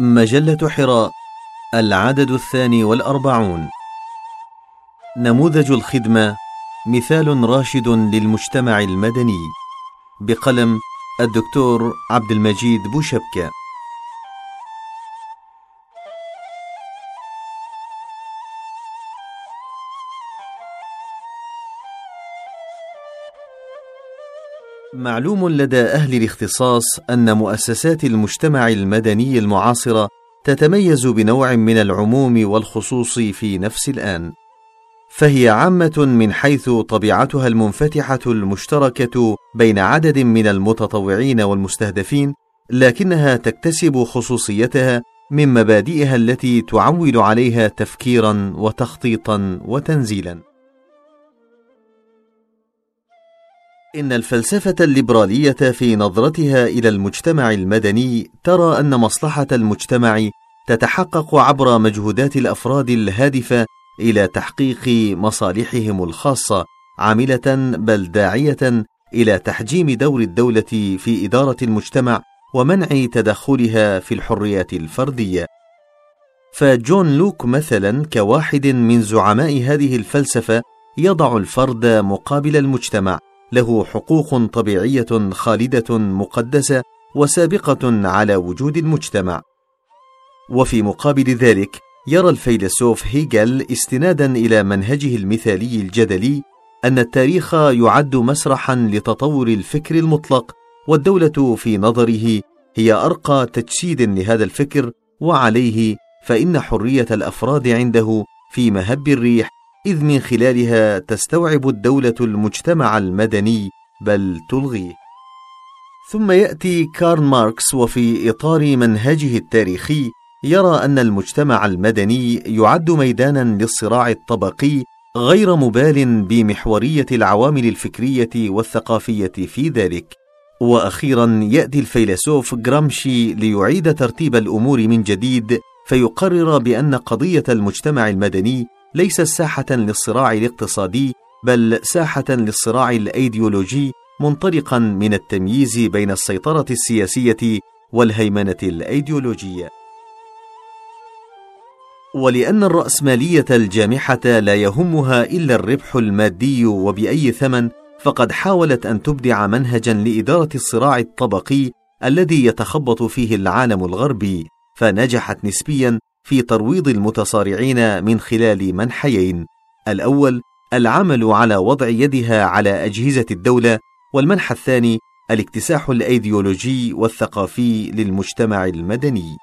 مجلة حراء العدد الثاني والأربعون. نموذج الخدمة مثال راشد للمجتمع المدني. بقلم الدكتور عبد المجيد بوشبكة. معلوم لدى أهل الاختصاص أن مؤسسات المجتمع المدني المعاصرة تتميز بنوع من العموم والخصوص في نفس الآن. فهي عامة من حيث طبيعتها المنفتحة المشتركة بين عدد من المتطوعين والمستهدفين لكنها تكتسب خصوصيتها من مبادئها التي تعول عليها تفكيرا وتخطيطا وتنزيلا. إن الفلسفة الليبرالية في نظرتها إلى المجتمع المدني ترى أن مصلحة المجتمع تتحقق عبر مجهودات الأفراد الهادفة إلى تحقيق مصالحهم الخاصة عاملة بل داعية إلى تحجيم دور الدولة في إدارة المجتمع ومنع تدخلها في الحريات الفردية. فجون لوك مثلا كواحد من زعماء هذه الفلسفة يضع الفرد مقابل المجتمع له حقوق طبيعية خالدة مقدسة وسابقة على وجود المجتمع. وفي مقابل ذلك يرى الفيلسوف هيجل استنادا إلى منهجه المثالي الجدلي أن التاريخ يعد مسرحا لتطور الفكر المطلق والدولة في نظره هي أرقى تجسيد لهذا الفكر وعليه فإن حرية الأفراد عنده في مهب الريح إذ من خلالها تستوعب الدولة المجتمع المدني بل تلغيه. ثم يأتي كارل ماركس وفي إطار منهجه التاريخي يرى أن المجتمع المدني يعد ميدانا للصراع الطبقي غير مبال بمحورية العوامل الفكرية والثقافية في ذلك. وأخيرا يأتي الفيلسوف جرامشي ليعيد ترتيب الأمور من جديد فيقرر بأن قضية المجتمع المدني ليست ساحة للصراع الاقتصادي بل ساحة للصراع الأيديولوجي منطلقا من التمييز بين السيطرة السياسية والهيمنة الأيديولوجية. ولأن الرأسمالية الجامحة لا يهمها إلا الربح المادي وبأي ثمن، فقد حاولت أن تبدع منهجا لإدارة الصراع الطبقي الذي يتخبط فيه العالم الغربي، فنجحت نسبيا في ترويض المتصارعين من خلال منحيين. الأول العمل على وضع يدها على أجهزة الدولة والمنح الثاني الاكتساح الأيديولوجي والثقافي للمجتمع المدني.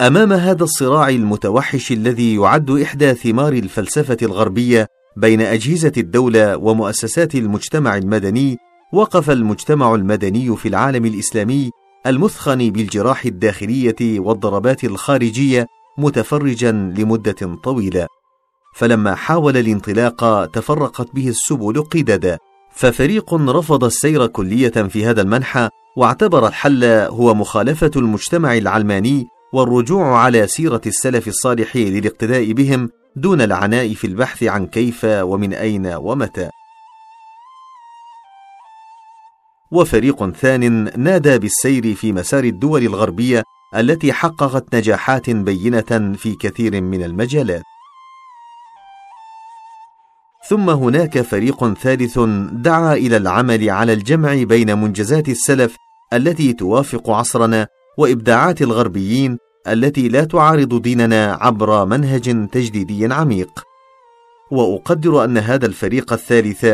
أمام هذا الصراع المتوحش الذي يعد إحدى ثمار الفلسفة الغربية بين أجهزة الدولة ومؤسسات المجتمع المدني وقف المجتمع المدني في العالم الإسلامي المثخن بالجراح الداخلية والضربات الخارجية متفرجا لمدة طويلة. فلما حاول الانطلاق تفرقت به السبل قددا. ففريق رفض السير كلية في هذا المنحى واعتبر الحل هو مخالفة المجتمع العلماني والرجوع على سيرة السلف الصالح للاقتداء بهم دون العناء في البحث عن كيف ومن أين ومتى. وفريق ثان نادى بالسير في مسار الدول الغربية التي حققت نجاحات بينة في كثير من المجالات. ثم هناك فريق ثالث دعا إلى العمل على الجمع بين منجزات السلف التي توافق عصرنا وإبداعات الغربيين التي لا تعارض ديننا عبر منهج تجديدي عميق. وأقدر أن هذا الفريق الثالث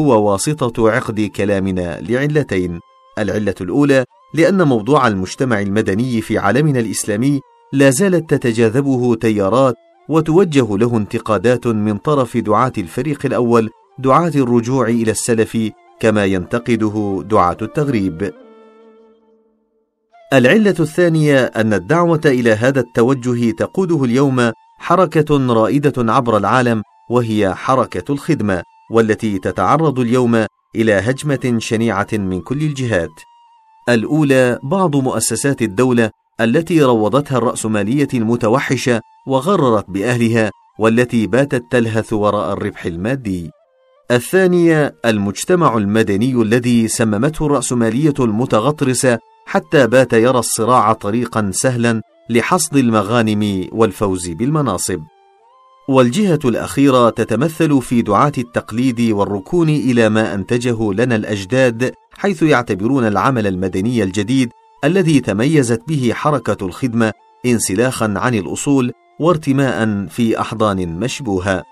هو واسطة عقد كلامنا لعلتين العلة الأولى لأن موضوع المجتمع المدني في عالمنا الإسلامي لا زالت تتجاذبه تيارات وتوجه له انتقادات من طرف دعاة الفريق الأول دعاة الرجوع إلى السلف كما ينتقده دعاة التغريب. العلة الثانية أن الدعوة إلى هذا التوجه تقوده اليوم حركة رائدة عبر العالم وهي حركة الخدمة والتي تتعرض اليوم إلى هجمة شنيعة من كل الجهات. الأولى بعض مؤسسات الدولة التي روضتها الراسماليه المتوحشه وغررت بأهلها والتي باتت تلهث وراء الربح المادي. الثانية المجتمع المدني الذي سممته الراسماليه المتغطرسة حتى بات يرى الصراع طريقا سهلا لحصد المغانم والفوز بالمناصب. والجهة الأخيرة تتمثل في دعاة التقليد والركون إلى ما أنتجه لنا الأجداد حيث يعتبرون العمل المدني الجديد الذي تميزت به حركة الخدمة انسلاخا عن الأصول وارتماء في أحضان مشبوهة.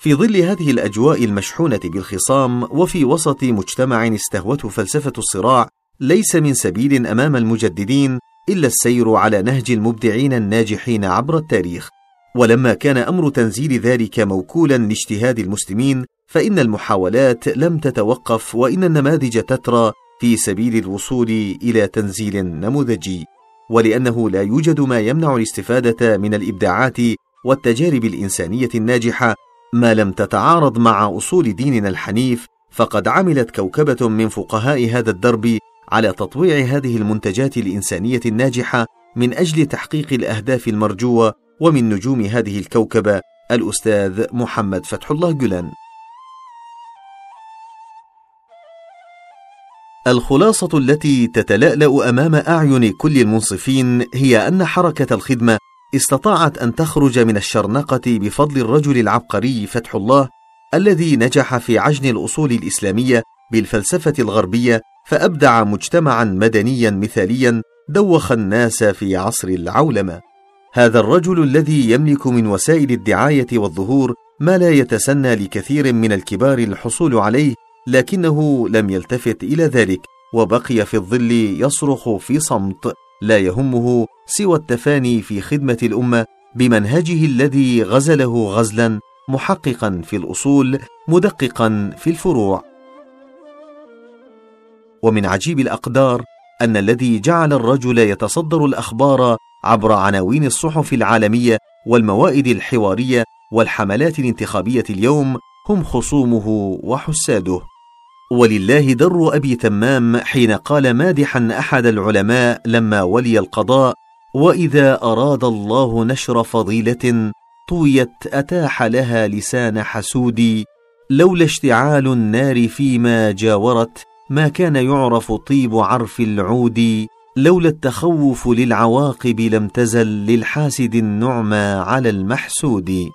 في ظل هذه الأجواء المشحونة بالخصام وفي وسط مجتمع استهوته فلسفة الصراع ليس من سبيل أمام المجددين إلا السير على نهج المبدعين الناجحين عبر التاريخ. ولما كان أمر تنزيل ذلك موكولا لاجتهاد المسلمين فإن المحاولات لم تتوقف وإن النماذج تترى في سبيل الوصول إلى تنزيل نموذجي. ولأنه لا يوجد ما يمنع الاستفادة من الإبداعات والتجارب الإنسانية الناجحة ما لم تتعارض مع أصول ديننا الحنيف فقد عملت كوكبة من فقهاء هذا الدرب على تطويع هذه المنتجات الإنسانية الناجحة من أجل تحقيق الأهداف المرجوة ومن نجوم هذه الكوكبة الأستاذ محمد فتح الله جلان. الخلاصة التي تتلألأ أمام أعين كل المنصفين هي أن حركة الخدمة استطاعت أن تخرج من الشرنقة بفضل الرجل العبقري فتح الله الذي نجح في عجن الأصول الإسلامية بالفلسفة الغربية فأبدع مجتمعا مدنيا مثاليا دوخ الناس في عصر العولمة. هذا الرجل الذي يملك من وسائل الدعاية والظهور ما لا يتسنى لكثير من الكبار الحصول عليه لكنه لم يلتفت إلى ذلك وبقي في الظل يصرخ في صمت لا يهمه سوى التفاني في خدمة الأمة بمنهجه الذي غزله غزلا محققا في الأصول مدققا في الفروع. ومن عجيب الأقدار أن الذي جعل الرجل يتصدر الأخبار عبر عناوين الصحف العالمية والموائد الحوارية والحملات الانتخابية اليوم هم خصومه وحساده. ولله در أبي تمام حين قال مادحا أحد العلماء لما ولي القضاء وإذا أراد الله نشر فضيلة طويت أتاح لها لسان حسود لولا اشتعال النار فيما جاورت ما كان يعرف طيب عرف العود لولا التخوف للعواقب لم تزل للحاسد النعمى على المحسود.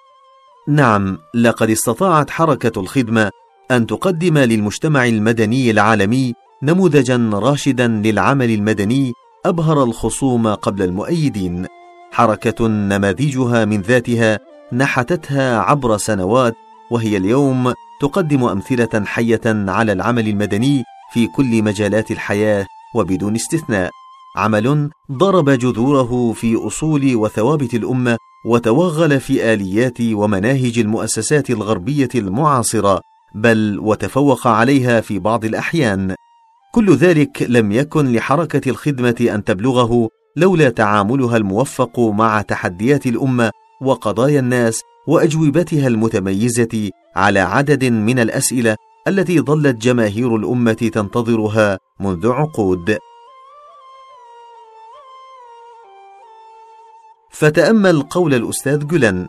نعم لقد استطاعت حركة الخدمة أن تقدم للمجتمع المدني العالمي نموذجا راشدا للعمل المدني أبهر الخصوم قبل المؤيدين. حركة نماذجها من ذاتها نحتتها عبر سنوات وهي اليوم تقدم أمثلة حية على العمل المدني في كل مجالات الحياة وبدون استثناء. عمل ضرب جذوره في أصول وثوابت الأمة وتوغل في آليات ومناهج المؤسسات الغربية المعاصرة بل وتفوق عليها في بعض الأحيان. كل ذلك لم يكن لحركة الخدمة أن تبلغه لولا تعاملها الموفق مع تحديات الأمة وقضايا الناس وأجوبتها المتميزة على عدد من الأسئلة التي ظلت جماهير الأمة تنتظرها منذ عقود. فتأمل قول الأستاذ جلن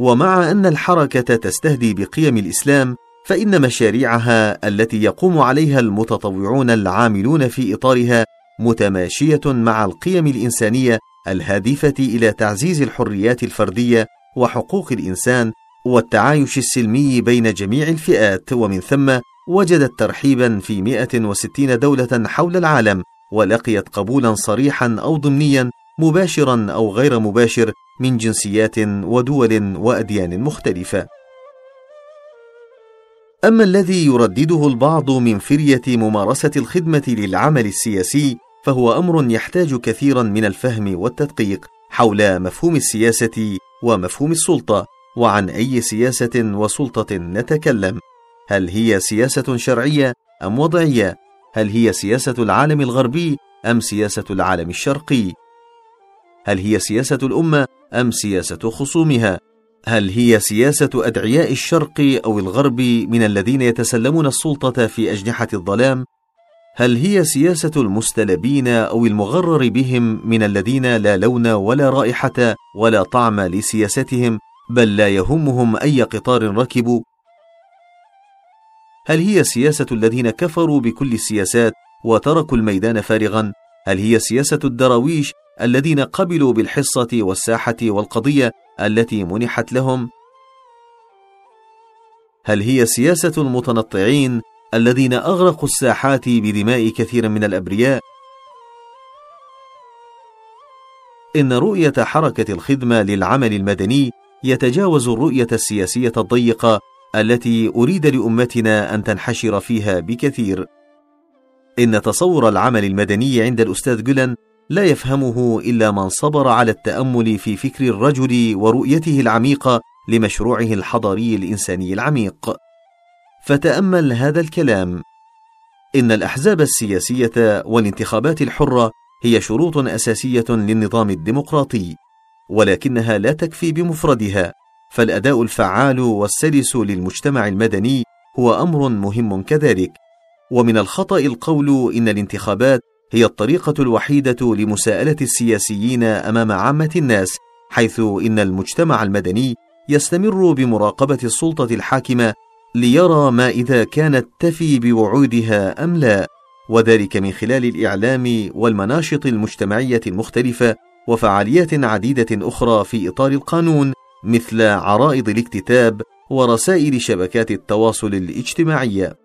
ومع أن الحركة تستهدي بقيم الإسلام فإن مشاريعها التي يقوم عليها المتطوعون العاملون في إطارها متماشية مع القيم الإنسانية الهادفة إلى تعزيز الحريات الفردية وحقوق الإنسان والتعايش السلمي بين جميع الفئات. ومن ثم وجدت ترحيبا في 160 دولة حول العالم ولقيت قبولا صريحا أو ضمنيا مباشرا أو غير مباشر من جنسيات ودول وأديان مختلفة. أما الذي يردده البعض من فرية ممارسة الخدمة للعمل السياسي فهو أمر يحتاج كثيرا من الفهم والتدقيق حول مفهوم السياسة ومفهوم السلطة وعن أي سياسة وسلطة نتكلم. هل هي سياسة شرعية أم وضعية؟ هل هي سياسة العالم الغربي أم سياسة العالم الشرقي؟ هل هي سياسة الأمة أم سياسة خصومها؟ هل هي سياسة أدعياء الشرق أو الغرب من الذين يتسلمون السلطة في أجنحة الظلام؟ هل هي سياسة المستلبين أو المغرر بهم من الذين لا لون ولا رائحة ولا طعم لسياستهم بل لا يهمهم أي قطار ركبوا؟ هل هي سياسة الذين كفروا بكل السياسات وتركوا الميدان فارغا؟ هل هي سياسة الدراويش الذين قبلوا بالحصة والساحة والقضية التي منحت لهم؟ هل هي سياسة المتنطعين الذين أغرقوا الساحات بدماء كثير من الأبرياء؟ إن رؤية حركة الخدمة للعمل المدني يتجاوز الرؤية السياسية الضيقة التي أريد لأمتنا أن تنحشر فيها بكثير. إن تصور العمل المدني عند الأستاذ جولان لا يفهمه إلا من صبر على التأمل في فكر الرجل ورؤيته العميقة لمشروعه الحضاري الإنساني العميق. فتأمل هذا الكلام: إن الأحزاب السياسية والانتخابات الحرة هي شروط أساسية للنظام الديمقراطي، ولكنها لا تكفي بمفردها، فالأداء الفعال والسلس للمجتمع المدني هو أمر مهم كذلك، ومن الخطأ القول إن الانتخابات هي الطريقة الوحيدة لمساءلة السياسيين أمام عامة الناس، حيث إن المجتمع المدني يستمر بمراقبة السلطة الحاكمة ليرى ما إذا كانت تفي بوعودها أم لا، وذلك من خلال الإعلام والمناشط المجتمعية المختلفة وفعاليات عديدة أخرى في إطار القانون مثل عرائض الاكتتاب ورسائل شبكات التواصل الاجتماعية.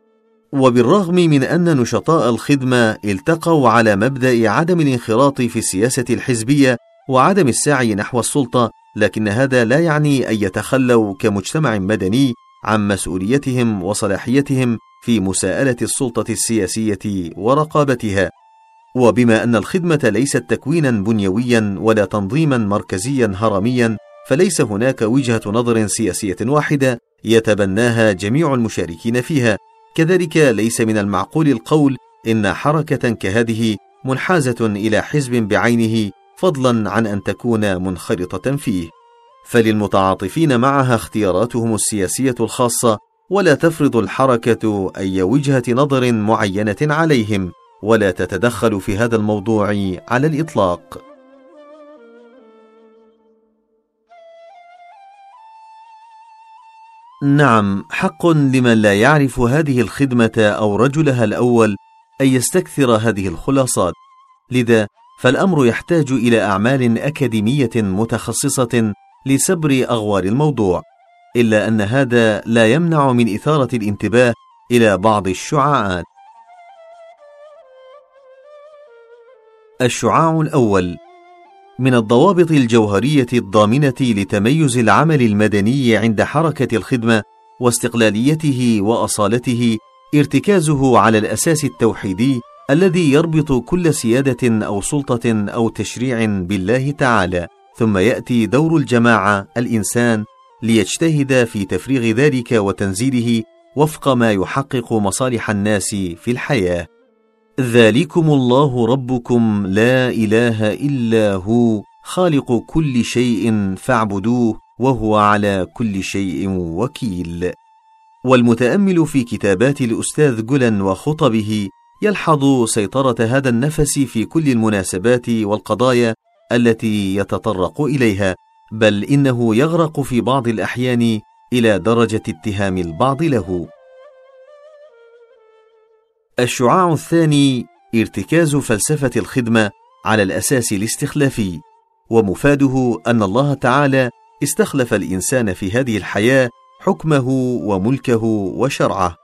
وبالرغم من أن نشطاء الخدمة التقوا على مبدأ عدم الانخراط في السياسة الحزبية وعدم السعي نحو السلطة، لكن هذا لا يعني أن يتخلوا كمجتمع مدني عن مسؤوليتهم وصلاحيتهم في مساءلة السلطة السياسية ورقابتها. وبما أن الخدمة ليست تكوينا بنيويا ولا تنظيما مركزيا هرميا، فليس هناك وجهة نظر سياسية واحدة يتبناها جميع المشاركين فيها، كذلك ليس من المعقول القول إن حركة كهذه منحازة إلى حزب بعينه فضلا عن أن تكون منخرطة فيه. فللمتعاطفين معها اختياراتهم السياسية الخاصة ولا تفرض الحركة أي وجهة نظر معينة عليهم ولا تتدخل في هذا الموضوع على الإطلاق. نعم حق لمن لا يعرف هذه الخدمة أو رجلها الأول أن يستكثر هذه الخلاصات، لذا فالأمر يحتاج إلى أعمال أكاديمية متخصصة لسبر أغوار الموضوع، إلا أن هذا لا يمنع من إثارة الانتباه إلى بعض الشعاعات. الشعاع الأول من الضوابط الجوهرية الضامنة لتميز العمل المدني عند حركة الخدمة واستقلاليته وأصالته ارتكازه على الأساس التوحيدي الذي يربط كل سيادة أو سلطة أو تشريع بالله تعالى، ثم يأتي دور الجماعة الإنسان ليجتهد في تفريغ ذلك وتنزيله وفق ما يحقق مصالح الناس في الحياة. ذلكم الله ربكم لا إله إلا هو خالق كل شيء فاعبدوه وهو على كل شيء وكيل. والمتأمل في كتابات الأستاذ جولان وخطبه يلحظ سيطرة هذا النفس في كل المناسبات والقضايا التي يتطرق إليها بل إنه يغرق في بعض الأحيان إلى درجة اتهام البعض له. الشعاع الثاني ارتكاز فلسفة الخدمة على الأساس الاستخلافي ومفاده أن الله تعالى استخلف الإنسان في هذه الحياة حكمه وملكه وشرعه.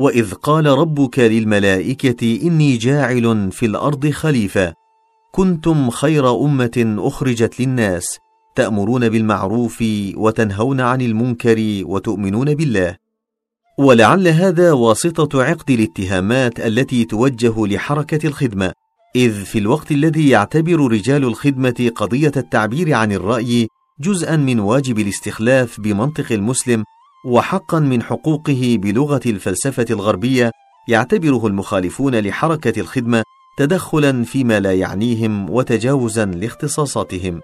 وإذ قال ربك للملائكة إني جاعل في الأرض خليفة كنتم خير أمة أخرجت للناس تأمرون بالمعروف وتنهون عن المنكر وتؤمنون بالله. ولعل هذا واسطة عقد الاتهامات التي توجه لحركة الخدمة إذ في الوقت الذي يعتبر رجال الخدمة قضية التعبير عن الرأي جزءا من واجب الاستخلاف بمنطق المسلم وحقا من حقوقه بلغة الفلسفة الغربية يعتبره المخالفون لحركة الخدمة تدخلا فيما لا يعنيهم وتجاوزا لاختصاصاتهم.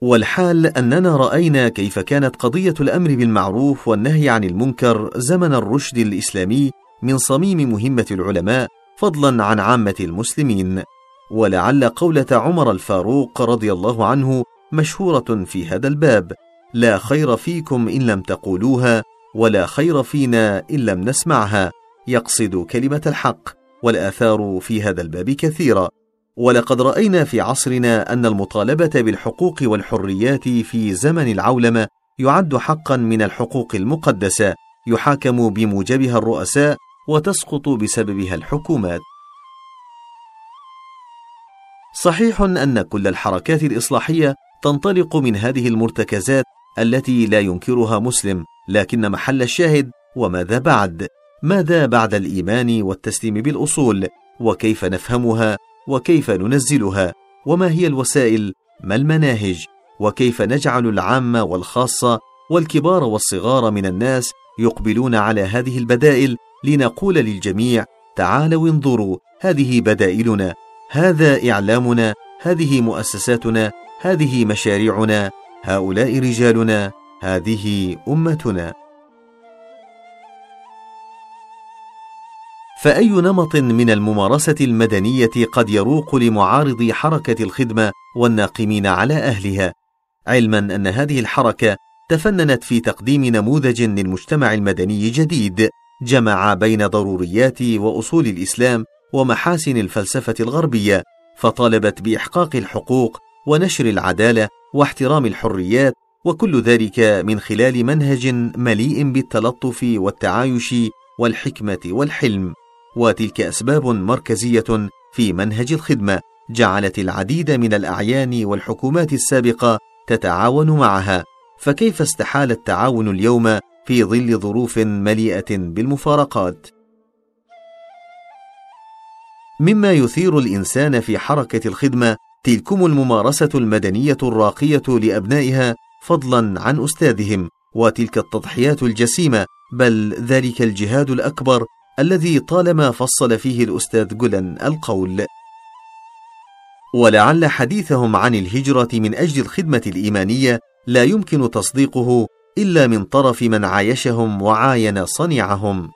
والحال أننا رأينا كيف كانت قضية الأمر بالمعروف والنهي عن المنكر زمن الرشد الإسلامي من صميم مهمة العلماء فضلا عن عامة المسلمين. ولعل قوله عمر الفاروق رضي الله عنه مشهورة في هذا الباب لا خير فيكم إن لم تقولوها ولا خير فينا إن لم نسمعها يقصد كلمة الحق والآثار في هذا الباب كثيرة. ولقد رأينا في عصرنا أن المطالبة بالحقوق والحريات في زمن العولمه يعد حقا من الحقوق المقدسة يحاكم بموجبها الرؤساء وتسقط بسببها الحكومات. صحيح أن كل الحركات الإصلاحية تنطلق من هذه المرتكزات التي لا ينكرها مسلم لكن محل الشاهد وماذا بعد؟ ماذا بعد الإيمان والتسليم بالأصول؟ وكيف نفهمها؟ وكيف ننزلها وما هي الوسائل ما المناهج وكيف نجعل العام والخاصة والكبار والصغار من الناس يقبلون على هذه البدائل لنقول للجميع تعالوا انظروا هذه بدائلنا هذا إعلامنا هذه مؤسساتنا هذه مشاريعنا هؤلاء رجالنا هذه أمتنا. فأي نمط من الممارسة المدنية قد يروق لمعارضي حركة الخدمة والناقمين على أهلها؟ علما أن هذه الحركة تفننت في تقديم نموذج للمجتمع المدني جديد جمع بين ضروريات وأصول الإسلام ومحاسن الفلسفة الغربية فطالبت بإحقاق الحقوق ونشر العدالة واحترام الحريات وكل ذلك من خلال منهج مليء بالتلطف والتعايش والحكمة والحلم. وتلك أسباب مركزية في منهج الخدمة جعلت العديد من الأعيان والحكومات السابقة تتعاون معها. فكيف استحال التعاون اليوم في ظل ظروف مليئة بالمفارقات؟ مما يثير الإنسان في حركة الخدمة تلكم الممارسة المدنية الراقية لأبنائها فضلا عن أستاذهم وتلك التضحيات الجسيمة بل ذلك الجهاد الأكبر الذي طالما فصل فيه الأستاذ جولن القول. ولعل حديثهم عن الهجرة من أجل الخدمة الإيمانية لا يمكن تصديقه إلا من طرف من عايشهم وعاين صنيعهم.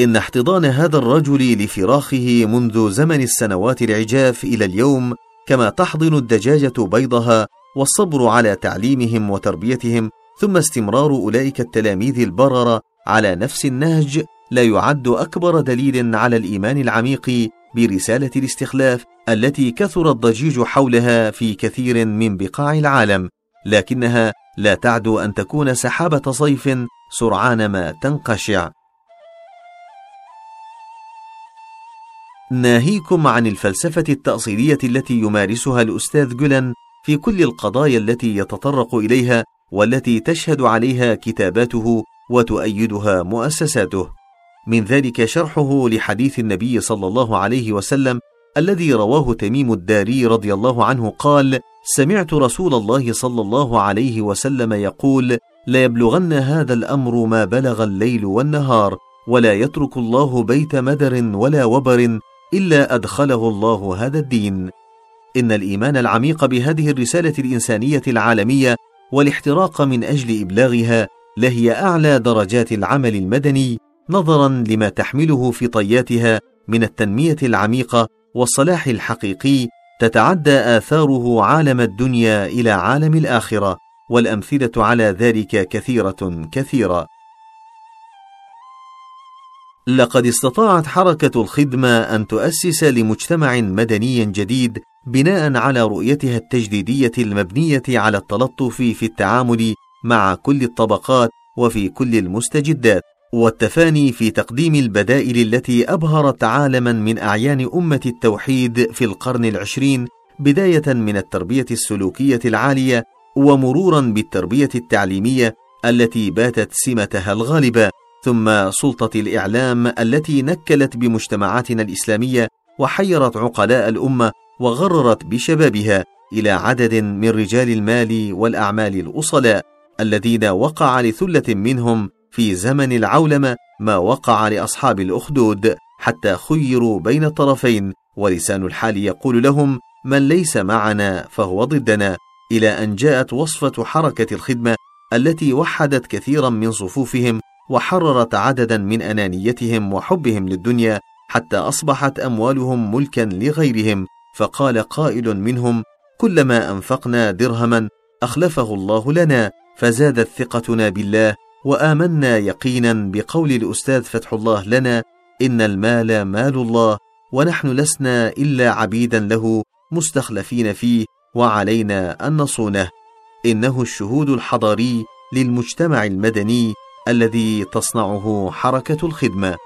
إن احتضان هذا الرجل لفراخه منذ زمن السنوات العجاف إلى اليوم كما تحضن الدجاجة بيضها والصبر على تعليمهم وتربيتهم ثم استمرار أولئك التلاميذ البررة على نفس النهج لا يعد أكبر دليل على الإيمان العميق برسالة الاستخلاف التي كثر الضجيج حولها في كثير من بقاع العالم لكنها لا تعدو أن تكون سحابة صيف سرعان ما تنقشع. ناهيكم عن الفلسفة التأصيلية التي يمارسها الأستاذ جولان في كل القضايا التي يتطرق إليها والتي تشهد عليها كتاباته وتؤيدها مؤسساته. من ذلك شرحه لحديث النبي صلى الله عليه وسلم الذي رواه تميم الداري رضي الله عنه قال سمعت رسول الله صلى الله عليه وسلم يقول ليبلغن هذا الأمر ما بلغ الليل والنهار ولا يترك الله بيت مدر ولا وبر إلا أدخله الله هذا الدين. إن الإيمان العميق بهذه الرسالة الإنسانية العالمية والاحتراق من أجل إبلاغها لهي أعلى درجات العمل المدني نظرا لما تحمله في طياتها من التنمية العميقة والصلاح الحقيقي تتعدى آثاره عالم الدنيا إلى عالم الآخرة والأمثلة على ذلك كثيرة كثيرة. لقد استطاعت حركة الخدمة أن تؤسس لمجتمع مدني جديد بناء على رؤيتها التجديدية المبنية على التلطف في التعامل مع كل الطبقات وفي كل المستجدات. والتفاني في تقديم البدائل التي أبهرت عالما من أعيان أمة التوحيد في القرن العشرين بداية من التربية السلوكية العالية ومرورا بالتربية التعليمية التي باتت سمتها الغالبة ثم سلطة الإعلام التي نكلت بمجتمعاتنا الإسلامية وحيرت عقلاء الأمة وغررت بشبابها إلى عدد من رجال المال والأعمال الأصلاء الذين وقع لثلة منهم في زمن العولمة ما وقع لأصحاب الأخدود حتى خيروا بين الطرفين ولسان الحال يقول لهم من ليس معنا فهو ضدنا. إلى أن جاءت وصفة حركة الخدمة التي وحدت كثيرا من صفوفهم وحررت عددا من أنانيتهم وحبهم للدنيا حتى أصبحت أموالهم ملكا لغيرهم. فقال قائل منهم كلما أنفقنا درهما أخلفه الله لنا فزادت ثقتنا بالله وآمنا يقينا بقول الأستاذ فتح الله لنا إن المال مال الله ونحن لسنا إلا عبيدا له مستخلفين فيه وعلينا أن نصونه. إنه الشهود الحضاري للمجتمع المدني الذي تصنعه حركة الخدمة.